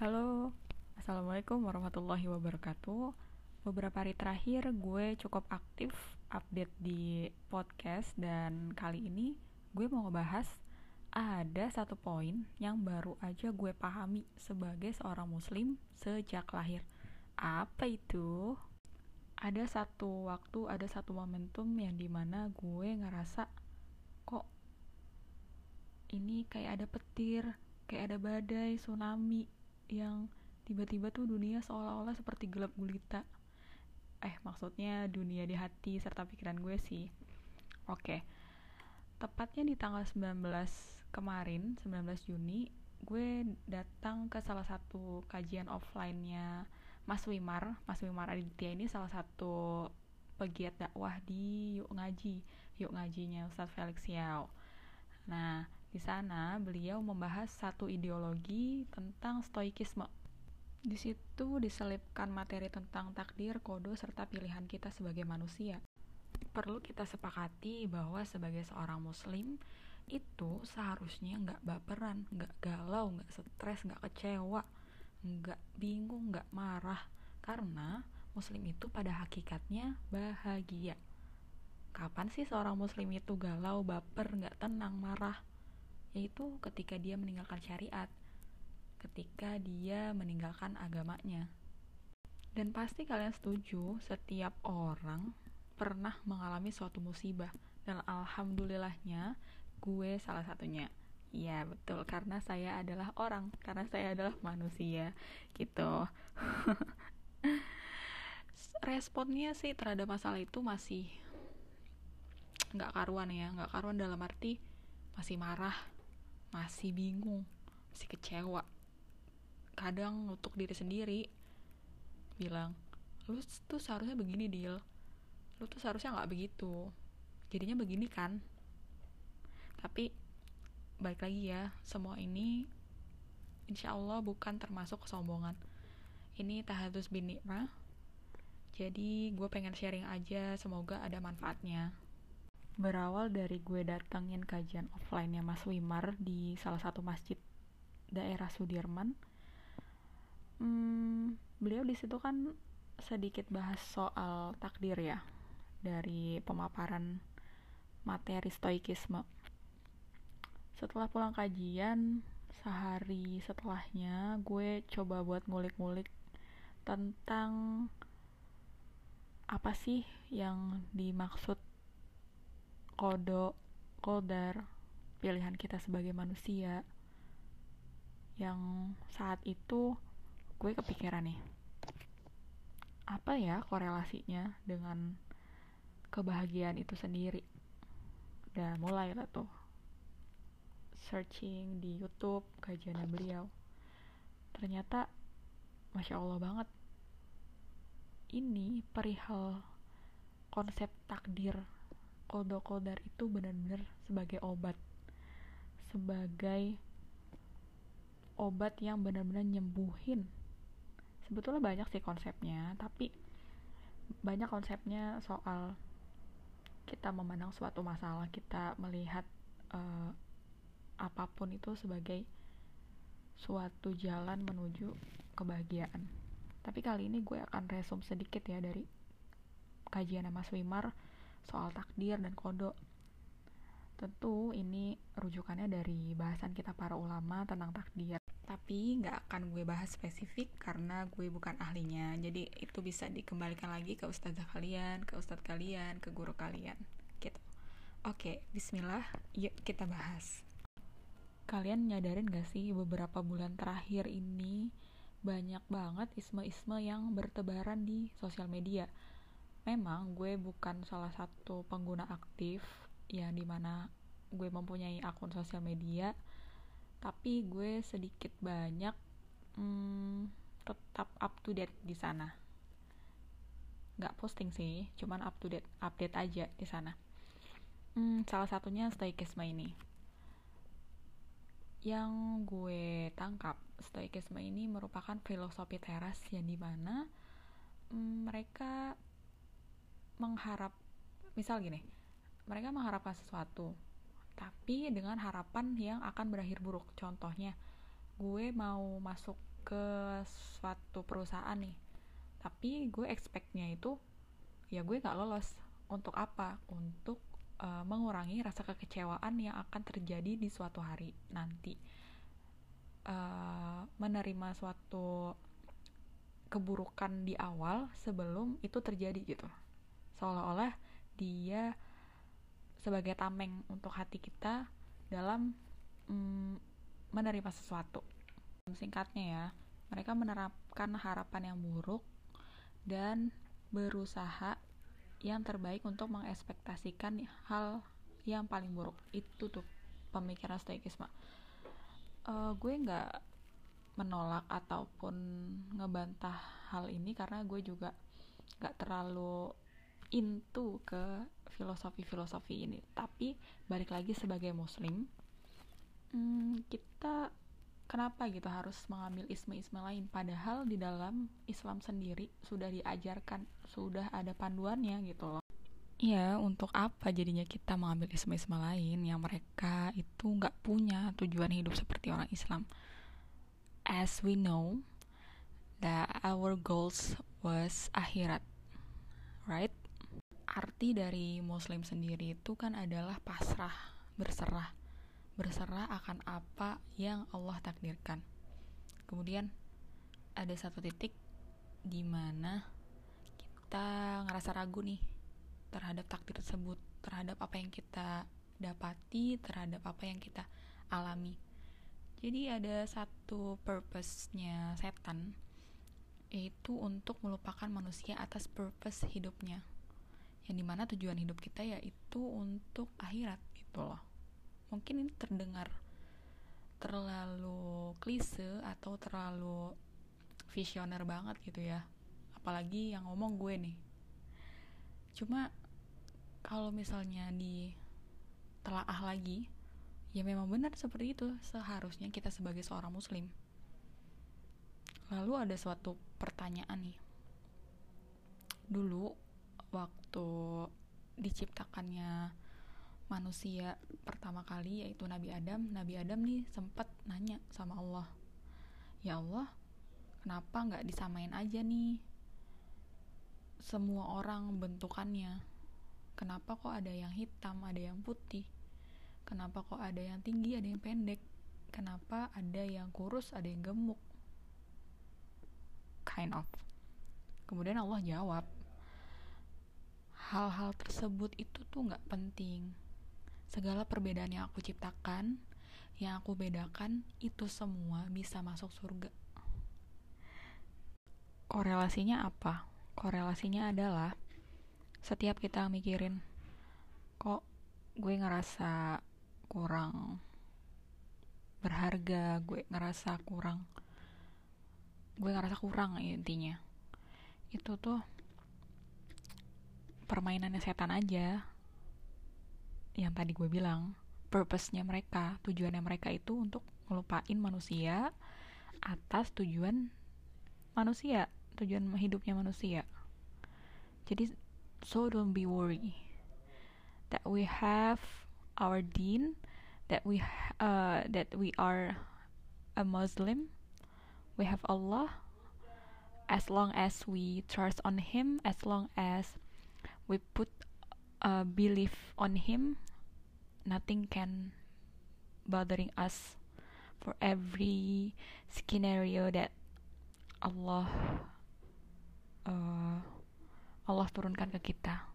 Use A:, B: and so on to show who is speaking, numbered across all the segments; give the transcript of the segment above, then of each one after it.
A: Halo, Assalamualaikum warahmatullahi wabarakatuh. Beberapa hari terakhir gue cukup aktif update di podcast Dan kali ini gue mau ngebahas ada satu poin yang baru aja gue pahami sebagai seorang muslim sejak lahir. Apa itu? Ada satu waktu, ada satu momentum yang di mana gue ngerasa Kok ini kayak ada petir, kayak ada badai, tsunami yang tiba-tiba tuh dunia seolah-olah seperti gelap gulita. Eh maksudnya dunia di hati serta pikiran gue sih. Oke. Tepatnya di tanggal 19 kemarin 19 Juni gue datang ke salah satu kajian offline-nya Mas Wimar. Mas Wimar Aditya ini salah satu pegiat dakwah di Yuk Ngaji. Yuk Ngajinya Ustadz Felix Yao nah di sana beliau membahas satu ideologi tentang stoikisme. Di situ diselipkan materi tentang takdir, kodo, serta pilihan kita sebagai manusia. Perlu kita sepakati bahwa sebagai seorang muslim itu seharusnya nggak baperan, nggak galau, nggak stres, nggak kecewa, nggak bingung, nggak marah. Karena muslim itu pada hakikatnya bahagia. Kapan sih seorang muslim itu galau, baper, nggak tenang, marah? Yaitu ketika dia meninggalkan syariat, ketika dia meninggalkan agamanya. Dan pasti kalian setuju, setiap orang pernah mengalami suatu musibah, dan alhamdulillahnya gue salah satunya. Iya betul, karena saya adalah orang, karena saya adalah manusia, gitu. Responnya sih terhadap masalah itu masih nggak karuan ya, nggak karuan dalam arti masih marah, masih bingung masih kecewa. Kadang untuk diri sendiri bilang lu tuh seharusnya begini deal lu tuh seharusnya nggak begitu. Jadinya begini kan? Tapi baik lagi ya semua ini insya Allah bukan termasuk kesombongan. Ini tahadus bin nikmah jadi gue pengen sharing aja semoga ada manfaatnya berawal dari gue datengin kajian offline-nya Mas Wimar di salah satu masjid daerah Sudirman. Hmm, beliau di situ kan sedikit bahas soal takdir ya dari pemaparan materi stoikisme. Setelah pulang kajian, sehari setelahnya gue coba buat ngulik-ngulik tentang apa sih yang dimaksud kodo kodar pilihan kita sebagai manusia. Yang saat itu gue kepikiran nih apa ya korelasinya dengan kebahagiaan itu sendiri? Dan mulai lah tuh searching di YouTube kajiannya beliau. Ternyata masya Allah banget ini perihal konsep takdir kodo kodar itu benar-benar sebagai obat. Sebagai obat yang benar-benar nyembuhin. Sebetulnya banyak sih konsepnya tapi banyak konsepnya soal kita memandang suatu masalah kita melihat uh, apa pun itu sebagai suatu jalan menuju kebahagiaan. Tapi kali ini gue akan resum sedikit ya dari kajian Mas Wimar soal takdir dan kodo. Tentu ini rujukannya dari bahasan kita para ulama tentang takdir. Tapi nggak akan gue bahas spesifik karena gue bukan ahlinya. Jadi itu bisa dikembalikan lagi ke ustazah kalian, ke ustadz kalian, ke guru kalian. Gitu. Oke, bismillah. Yuk kita bahas. Kalian nyadarin gak sih beberapa bulan terakhir ini banyak banget isme-isme yang bertebaran di sosial media memang gue bukan salah satu pengguna aktif yang di mana gue mempunyai akun sosial media tapi gue sedikit banyak hmm, tetap up to date di sana. Nggak posting sih cuman up to date update aja di sana. Hmm, salah satunya stoikisme ini. Yang gue tangkap stoikisme ini merupakan filosofi teras yang di mana hmm, mereka mengharap misal gini mereka mengharapkan sesuatu tapi dengan harapan yang akan berakhir buruk. Contohnya gue mau masuk ke suatu perusahaan nih tapi gue expectnya itu ya gue nggak lolos. Untuk apa? Untuk uh, mengurangi rasa kekecewaan yang akan terjadi di suatu hari nanti. Uh, menerima suatu keburukan di awal sebelum itu terjadi gitu seolah-olah dia sebagai tameng untuk hati kita dalam mm, menerima sesuatu. Singkatnya ya mereka menerapkan harapan yang buruk dan berusaha yang terbaik untuk mengekspektasikan hal yang paling buruk. Itu tuh pemikiran stoikisme. Uh, gue nggak menolak ataupun ngebantah hal ini karena gue juga nggak terlalu into ke filosofi-filosofi ini tapi balik lagi sebagai muslim hmm, kita kenapa gitu harus mengambil isme-isme lain padahal di dalam Islam sendiri sudah diajarkan sudah ada panduannya gitu loh Iya, untuk apa jadinya kita mengambil isme-isme lain yang mereka itu nggak punya tujuan hidup seperti orang Islam. As we know, that our goals was akhirat, right? Arti dari Muslim sendiri itu kan adalah pasrah, berserah, berserah akan apa yang Allah takdirkan. Kemudian ada satu titik di mana kita ngerasa ragu nih terhadap takdir tersebut, terhadap apa yang kita dapati, terhadap apa yang kita alami. Jadi ada satu purpose-nya setan yaitu untuk melupakan manusia atas purpose hidupnya. Yang di mana tujuan hidup kita yaitu untuk akhirat gitu loh. Mungkin ini terdengar terlalu klise atau terlalu visioner banget gitu ya. Apalagi yang ngomong gue nih. Cuma kalau misalnya di telaah lagi ya memang benar seperti itu. Seharusnya kita sebagai seorang muslim. Lalu ada suatu pertanyaan nih. Dulu waktu diciptakannya manusia pertama kali yaitu Nabi Adam Nabi Adam nih sempat nanya sama Allah ya Allah kenapa nggak disamain aja nih semua orang bentukannya? Kenapa kok ada yang hitam ada yang putih? Kenapa kok ada yang tinggi ada yang pendek? Kenapa ada yang kurus ada yang gemuk? Kind of. Kemudian Allah jawab hal-hal tersebut itu tuh nggak penting segala perbedaan yang aku ciptakan, yang aku bedakan, itu semua bisa masuk surga. Korelasinya apa? Korelasinya adalah setiap kita mikirin, kok gue ngerasa kurang berharga, gue ngerasa kurang, gue ngerasa kurang intinya. Itu tuh permainannya setan aja. Yang tadi gue bilang purpose-nya mereka tujuannya mereka itu untuk ngelupain manusia atas tujuan manusia tujuan hidupnya manusia. Jadi so don't be worry that we have our deen that we uh, that we are a Muslim. We have Allah. As long as we trust on him as long as we put uh, belief on him nothing can bothering us for every scenario that Allah uh, Allah turunkan ke kita.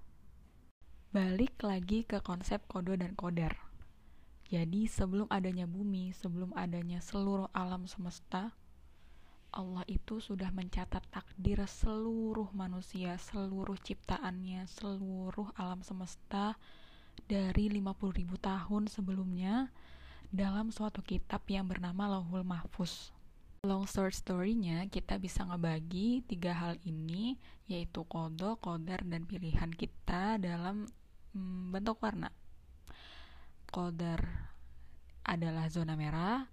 A: Balik lagi ke konsep kodo dan kodar jadi sebelum adanya bumi sebelum adanya seluruh alam semesta Allah itu sudah mencatat takdir seluruh manusia, seluruh ciptaannya, seluruh alam semesta dari 50 ribu tahun sebelumnya dalam suatu kitab yang bernama Lauhul Mahfuz. Long short story-nya, kita bisa ngebagi tiga hal ini, yaitu kodo, kodar, dan pilihan kita dalam mm, bentuk warna. Kodar adalah zona merah,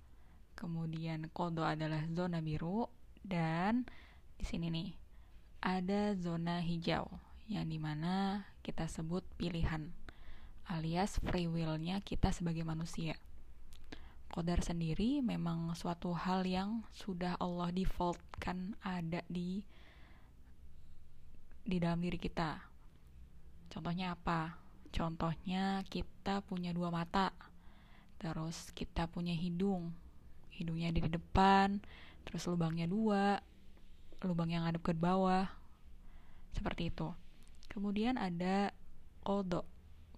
A: kemudian kodo adalah zona biru dan di sini nih ada zona hijau yang di mana kita sebut pilihan alias free will-nya kita sebagai manusia. Kodar sendiri memang suatu hal yang sudah Allah defaultkan ada di di dalam diri kita. Contohnya apa? Contohnya kita punya dua mata, terus kita punya hidung, hidungnya di depan, terus lubangnya dua, lubang yang ngadep ke bawah, seperti itu. Kemudian ada kodo.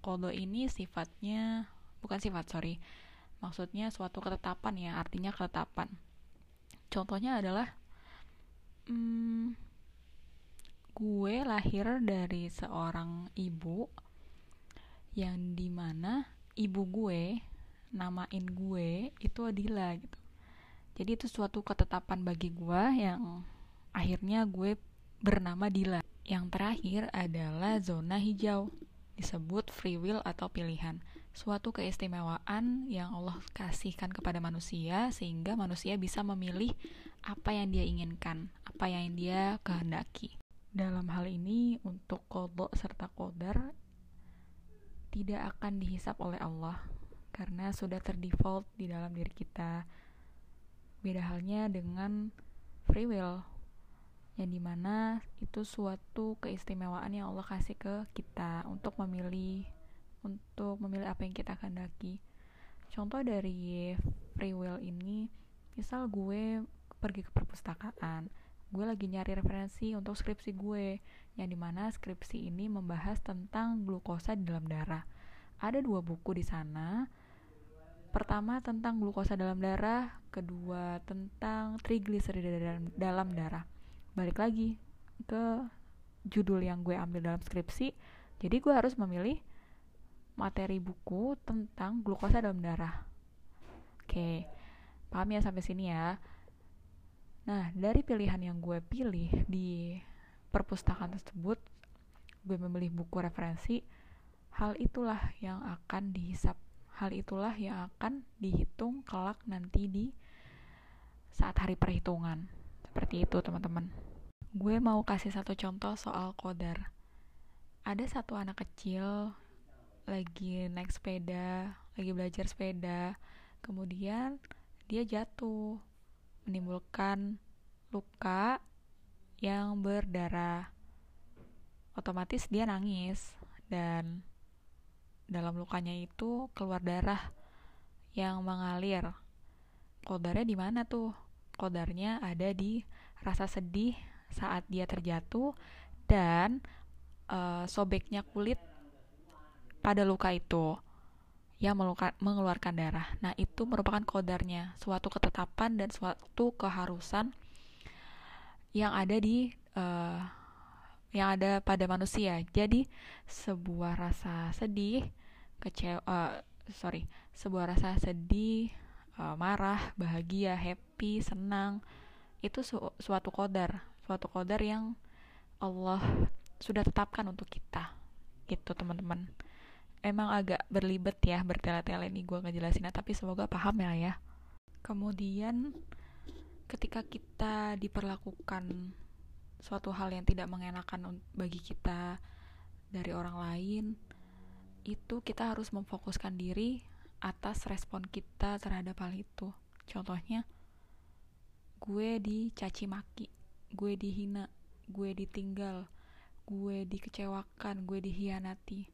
A: Kodo ini sifatnya bukan sifat sorry maksudnya suatu ketetapan ya artinya ketetapan contohnya adalah hmm, gue lahir dari seorang ibu yang di mana ibu gue namain gue itu Adila gitu jadi itu suatu ketetapan bagi gue yang akhirnya gue bernama Dila yang terakhir adalah zona hijau disebut free will atau pilihan suatu keistimewaan yang Allah kasihkan kepada manusia sehingga manusia bisa memilih apa yang dia inginkan, apa yang dia kehendaki. Dalam hal ini untuk kodok serta kodar tidak akan dihisap oleh Allah karena sudah terdefault di dalam diri kita. Beda halnya dengan free will yang di mana itu suatu keistimewaan yang Allah kasih ke kita untuk memilih untuk memilih apa yang kita kehendaki. Contoh dari free will ini, misal gue pergi ke perpustakaan, gue lagi nyari referensi untuk skripsi gue, yang di mana skripsi ini membahas tentang glukosa di dalam darah. Ada dua buku di sana. Pertama tentang glukosa dalam darah, kedua tentang trigliserida dalam, dalam darah. Balik lagi ke judul yang gue ambil dalam skripsi, jadi gue harus memilih materi buku tentang glukosa dalam darah. Oke, paham ya sampai sini ya. Nah, dari pilihan yang gue pilih di perpustakaan tersebut, gue memilih buku referensi, hal itulah yang akan dihisap. Hal itulah yang akan dihitung kelak nanti di saat hari perhitungan. Seperti itu, teman-teman. Gue mau kasih satu contoh soal kodar. Ada satu anak kecil lagi naik sepeda, lagi belajar sepeda, kemudian dia jatuh, menimbulkan luka yang berdarah. Otomatis dia nangis dan dalam lukanya itu keluar darah yang mengalir. Kodarnya di mana tuh? Kodarnya ada di rasa sedih saat dia terjatuh dan uh, sobeknya kulit pada luka itu yang mengeluarkan darah. Nah, itu merupakan kodarnya, suatu ketetapan dan suatu keharusan yang ada di uh, yang ada pada manusia. Jadi, sebuah rasa sedih, kecewa, uh, sorry, sebuah rasa sedih, uh, marah, bahagia, happy, senang, itu su suatu kodar, suatu kodar yang Allah sudah tetapkan untuk kita. Gitu, teman-teman emang agak berlibet ya bertele-tele ini gue ngejelasinnya tapi semoga paham ya ya kemudian ketika kita diperlakukan suatu hal yang tidak mengenakan bagi kita dari orang lain itu kita harus memfokuskan diri atas respon kita terhadap hal itu. Contohnya gue dicaci maki gue dihina gue ditinggal gue dikecewakan gue dihianati.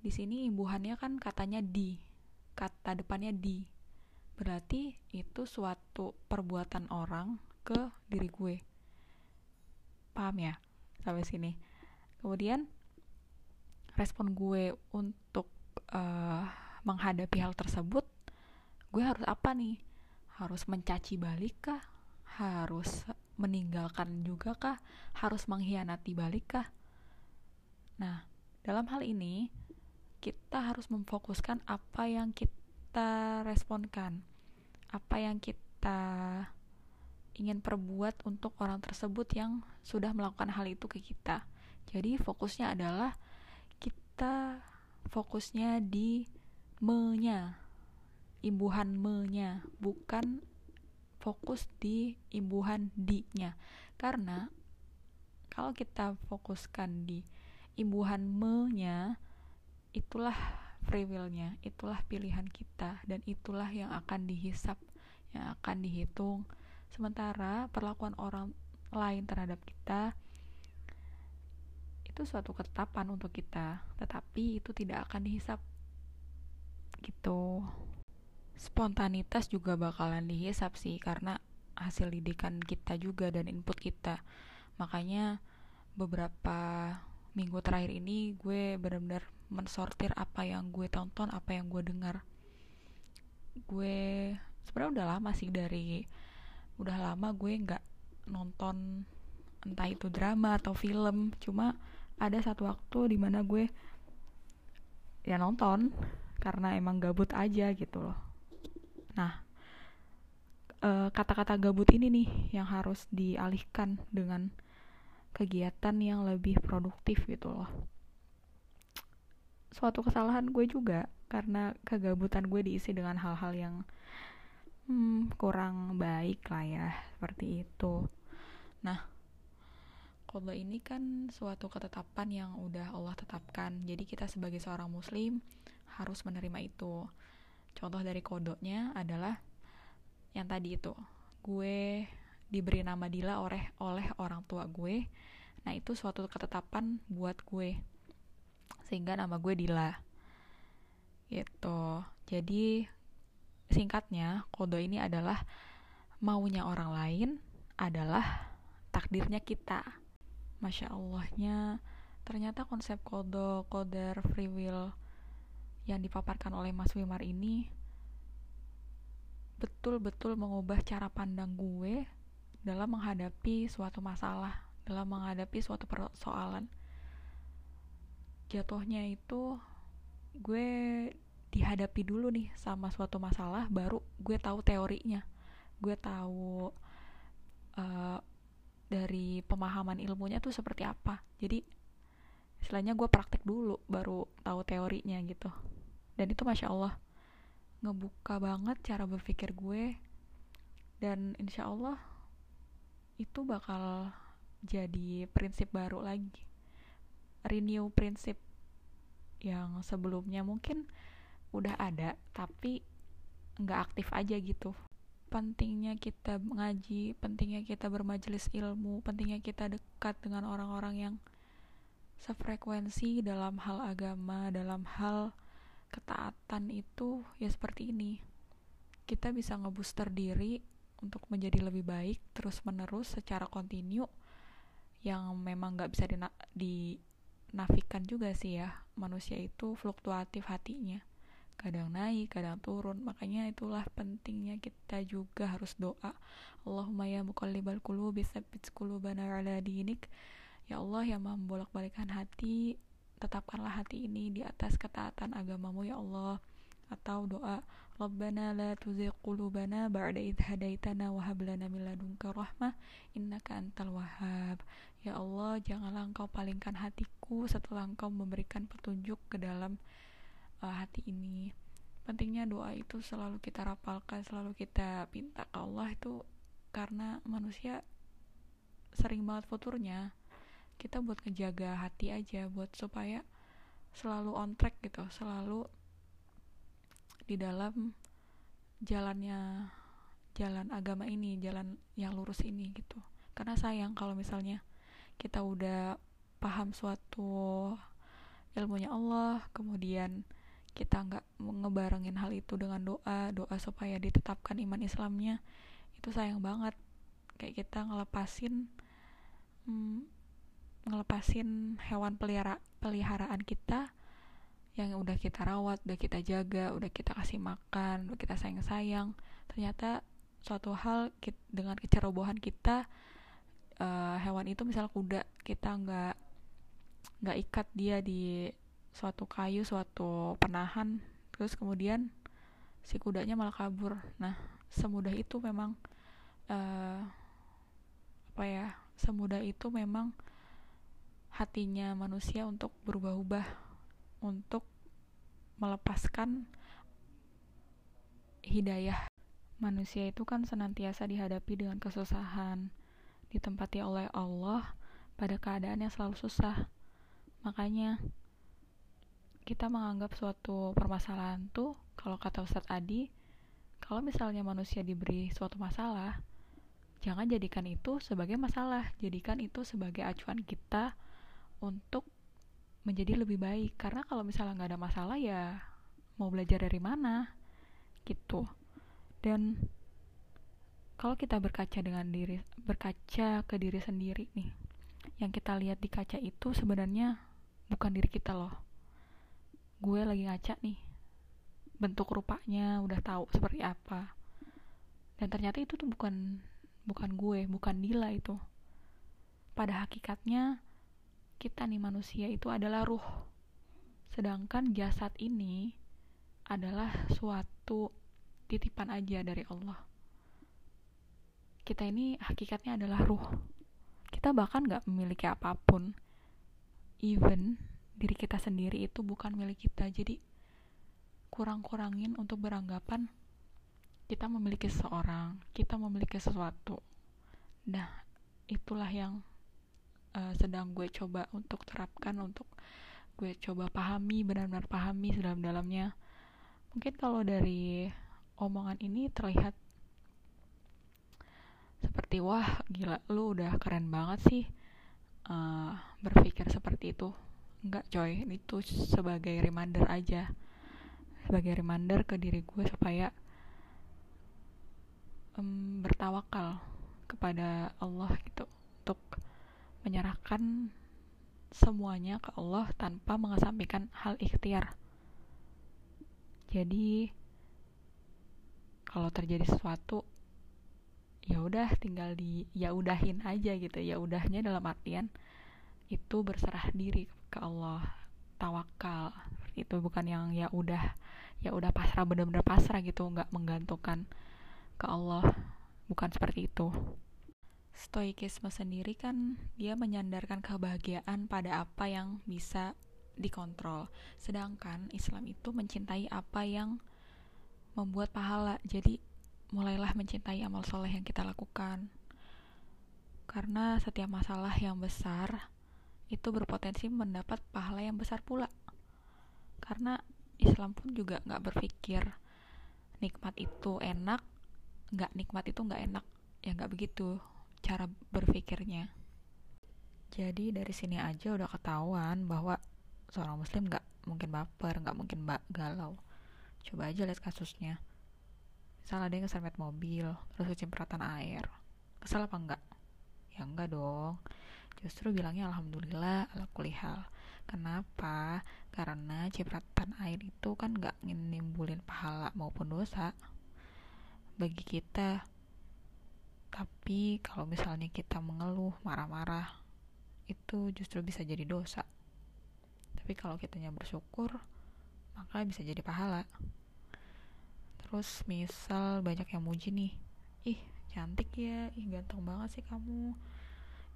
A: Di sini imbuhannya kan katanya di kata depannya di. Berarti itu suatu perbuatan orang ke diri gue paham ya sampai sini. Kemudian respon gue untuk uh, menghadapi hal tersebut gue harus apa nih? Harus mencaci balik kah harus meninggalkan juga kah harus mengkhianati balik kah nah dalam hal ini kita harus memfokuskan apa yang kita responkan, apa yang kita ingin perbuat untuk orang tersebut yang sudah melakukan hal itu ke kita. Jadi fokusnya adalah kita fokusnya di menya, imbuhan menya, bukan fokus di imbuhan di-nya. Karena kalau kita fokuskan di imbuhan menya, itulah free willnya itulah pilihan kita dan itulah yang akan dihisap yang akan dihitung sementara perlakuan orang lain terhadap kita itu suatu ketetapan untuk kita tetapi itu tidak akan dihisap. Gitu. Spontanitas juga bakalan dihisap sih karena hasil didikan kita juga dan input kita. Makanya beberapa minggu terakhir ini gue benar-benar mensortir apa yang gue tonton apa yang gue dengar. Gue sebenarnya udah lama sih dari udah lama gue nggak nonton entah itu drama atau film. Cuma ada satu waktu di mana gue ya nonton karena emang gabut aja gitu loh. Nah eh, kata-kata gabut ini nih yang harus dialihkan dengan kegiatan yang lebih produktif gitu loh. Suatu kesalahan gue juga karena kegabutan gue diisi dengan hal-hal yang hmm, kurang baik lah ya seperti itu. Nah kalau ini kan suatu ketetapan yang udah Allah tetapkan. Jadi kita sebagai seorang muslim harus menerima itu. Contoh dari kodonya adalah yang tadi itu. Gue diberi nama Dila oleh oleh orang tua gue. Nah itu suatu ketetapan buat gue. Sehingga nama gue Dila. Gitu. Jadi singkatnya kodo ini adalah maunya orang lain adalah takdirnya kita masya allahnya ternyata konsep kodo koder free will yang dipaparkan oleh Mas Wimar ini betul-betul mengubah cara pandang gue dalam menghadapi suatu masalah, dalam menghadapi suatu persoalan. Jatuhnya itu gue dihadapi dulu nih sama suatu masalah, baru gue tahu teorinya, gue tahu uh, dari pemahaman ilmunya tuh seperti apa. Jadi istilahnya gue praktek dulu, baru tahu teorinya gitu. Dan itu masya Allah ngebuka banget cara berpikir gue dan insya Allah itu bakal jadi prinsip baru lagi renew prinsip yang sebelumnya mungkin udah ada tapi nggak aktif aja gitu. Pentingnya kita mengaji pentingnya kita bermajelis ilmu pentingnya kita dekat dengan orang-orang yang sefrekuensi dalam hal agama dalam hal ketaatan itu ya seperti ini. Kita bisa ngebooster diri untuk menjadi lebih baik terus menerus secara kontinu yang memang nggak bisa dina dinafikan juga sih ya. Manusia itu fluktuatif hatinya kadang naik kadang turun. Makanya itulah pentingnya kita juga harus doa. Allahumma ya muqallibal qulubi tsabbit qulubana ala dinik. Ya Allah yang membolak-balikan hati tetapkanlah hati ini di atas ketaatan agamamu ya Allah. Atau doa Rabbana la tuzigh qulubana ba'da idh hadaitana wa hab lana min ladunka rahmah innaka antal wahhab. Ya Allah, janganlah Engkau palingkan hatiku setelah Engkau memberikan petunjuk ke dalam uh, hati ini. Pentingnya doa itu selalu kita rapalkan, selalu kita minta ke Allah itu karena manusia sering banget futurnya. Kita buat ngejaga hati aja buat supaya selalu on track gitu, selalu di dalam jalannya jalan agama ini jalan yang lurus ini gitu karena sayang kalau misalnya kita udah paham suatu ilmunya Allah kemudian kita nggak ngebarengin hal itu dengan doa doa supaya ditetapkan iman Islamnya itu sayang banget. Kayak kita ngelepasin hmm, ngelepasin hewan pelihara peliharaan kita yang udah kita rawat, udah kita jaga, udah kita kasih makan, udah kita sayang-sayang, ternyata suatu hal kita, dengan kecerobohan kita uh, hewan itu misal kuda kita nggak nggak ikat dia di suatu kayu, suatu penahan, terus kemudian si kudanya malah kabur. Nah semudah itu memang uh, apa ya semudah itu memang hatinya manusia untuk berubah-ubah untuk melepaskan hidayah manusia itu kan senantiasa dihadapi dengan kesusahan ditempati oleh Allah pada keadaan yang selalu susah makanya kita menganggap suatu permasalahan tuh kalau kata Ustadz Adi kalau misalnya manusia diberi suatu masalah jangan jadikan itu sebagai masalah. Jadikan itu sebagai acuan kita untuk menjadi lebih baik. Karena kalau misalnya nggak ada masalah ya mau belajar dari mana? Gitu. Dan kalau kita berkaca dengan diri berkaca ke diri sendiri nih yang kita lihat di kaca itu sebenarnya bukan diri kita loh gue lagi ngaca nih bentuk rupanya udah tahu seperti apa. Dan ternyata itu tuh bukan bukan gue bukan Dila itu. Pada hakikatnya kita nih manusia itu adalah ruh. Sedangkan jasad ini adalah suatu titipan aja dari Allah. Kita ini hakikatnya adalah ruh. Kita bahkan gak memiliki apa pun even diri kita sendiri itu bukan milik kita. Jadi kurang-kurangin untuk beranggapan kita memiliki seseorang kita memiliki sesuatu. Nah itulah yang uh, sedang gue coba untuk terapkan untuk gue coba pahami benar-benar pahami sedalam-dalamnya. Mungkin kalau dari omongan ini terlihat seperti wah gila lu udah keren banget sih uh, berpikir seperti itu enggak coy. Itu sebagai reminder aja. Sebagai reminder ke diri gue supaya um, bertawakal kepada Allah gitu. Untuk menyerahkan semuanya ke Allah tanpa mengesampingkan hal ikhtiar. Jadi kalau terjadi sesuatu ya udah tinggal di ya udahin aja gitu. Ya udahnya dalam artian itu berserah diri ke Allah tawakal. Itu bukan yang ya udah ya udah pasrah bener-bener pasrah gitu nggak menggantungkan ke Allah. Bukan seperti itu. Stoikisme sendiri kan dia menyandarkan kebahagiaan pada apa yang bisa dikontrol. Sedangkan Islam itu mencintai apa yang membuat pahala. Jadi mulailah mencintai amal soleh yang kita lakukan. Karena setiap masalah yang besar itu berpotensi mendapat pahala yang besar pula. Karena Islam pun juga nggak berpikir nikmat itu enak nggak nikmat itu nggak enak. Ya nggak begitu cara berpikirnya. Jadi dari sini aja udah ketahuan bahwa seorang muslim nggak mungkin baper nggak mungkin mbak galau. Coba aja lihat kasusnya. Misalnya ada yang keserempet mobil terus kecipratan air. Kesal apa enggak ya enggak dong justru bilangnya alhamdulillah ala kulihal kenapa? Karena cipratan air itu kan gak nimbulin pahala maupun dosa bagi kita. Tapi kalau misalnya kita mengeluh marah-marah itu justru bisa jadi dosa. Tapi kalau kitanya bersyukur maka bisa jadi pahala. Terus misal banyak yang muji nih ih cantik ya ih ganteng banget sih kamu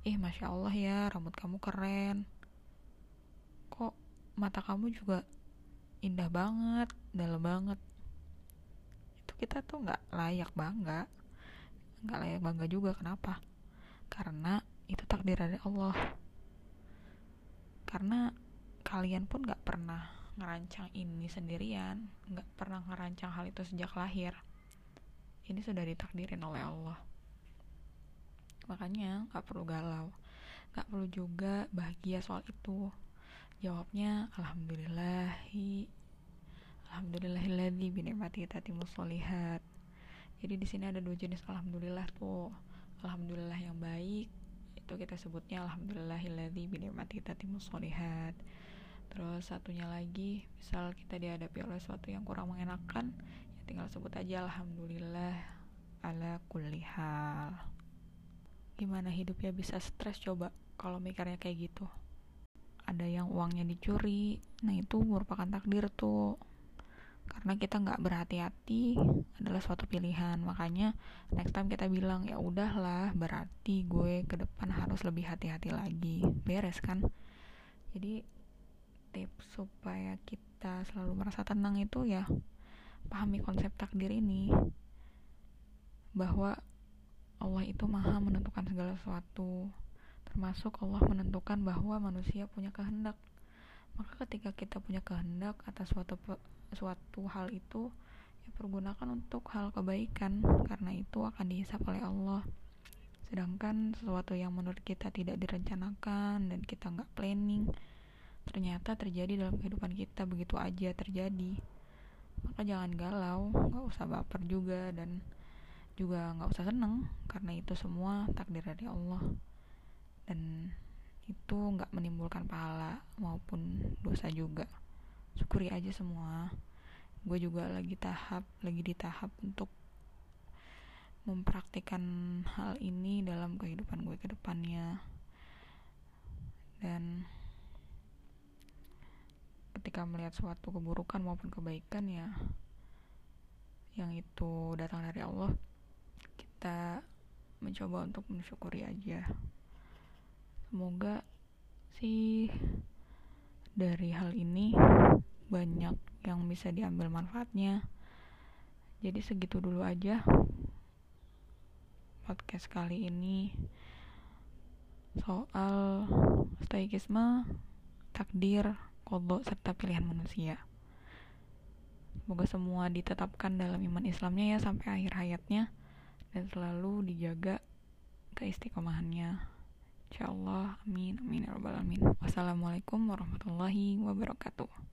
A: ih masya Allah ya rambut kamu keren. Kok mata kamu juga indah banget dalam banget. Itu kita tuh nggak layak bangga. Nggak layak bangga juga kenapa? Karena itu takdir dari Allah. Karena kalian pun nggak pernah ngerancang ini sendirian nggak pernah ngerancang hal itu sejak lahir. Ini sudah ditakdirin oleh Allah makanya nggak perlu galau nggak perlu juga bahagia soal itu. Jawabnya alhamdulillahi alhamdulillahilladzi binikmati tatimu solihat jadi di sini ada dua jenis alhamdulillah tuh. Alhamdulillah yang baik itu kita sebutnya alhamdulillahilladzi binikmati tatimu solihat terus satunya lagi misal kita dihadapi oleh sesuatu yang kurang mengenakan ya tinggal sebut aja alhamdulillah ala kulli hal gimana hidupnya bisa stres? Coba kalau mikirnya kayak gitu. Ada yang uangnya dicuri nah itu merupakan takdir tuh. Karena kita nggak berhati-hati adalah suatu pilihan. Makanya next time kita bilang ya udahlah berarti gue ke depan harus lebih hati-hati lagi. Beres kan? Jadi tips supaya kita selalu merasa tenang itu ya pahami konsep takdir ini. Bahwa Allah itu maha menentukan segala sesuatu. Termasuk Allah menentukan bahwa manusia punya kehendak. Maka ketika kita punya kehendak atas suatu suatu hal itu ya pergunakan untuk hal kebaikan karena itu akan dihisap oleh Allah. Sedangkan sesuatu yang menurut kita tidak direncanakan dan kita nggak planning ternyata terjadi dalam kehidupan kita begitu aja terjadi. Maka jangan galau nggak usah baper juga dan juga nggak usah seneng karena itu semua takdir dari Allah. Dan itu nggak menimbulkan pahala maupun dosa juga. Syukuri aja semua. Gue juga lagi tahap lagi di tahap untuk mempraktikkan hal ini dalam kehidupan gue ke depannya. Dan ketika melihat suatu keburukan maupun kebaikan ya yang itu datang dari Allah kita mencoba untuk mensyukuri aja. Semoga sih dari hal ini banyak yang bisa diambil manfaatnya. Jadi segitu dulu aja podcast kali ini soal stoikisme takdir kodok serta pilihan manusia. Semoga semua ditetapkan dalam iman Islamnya ya sampai akhir hayatnya dan selalu dijaga keistiqomahannya. Insyaallah amin amin ya rabbal alamin. Wassalamualaikum warahmatullahi wabarakatuh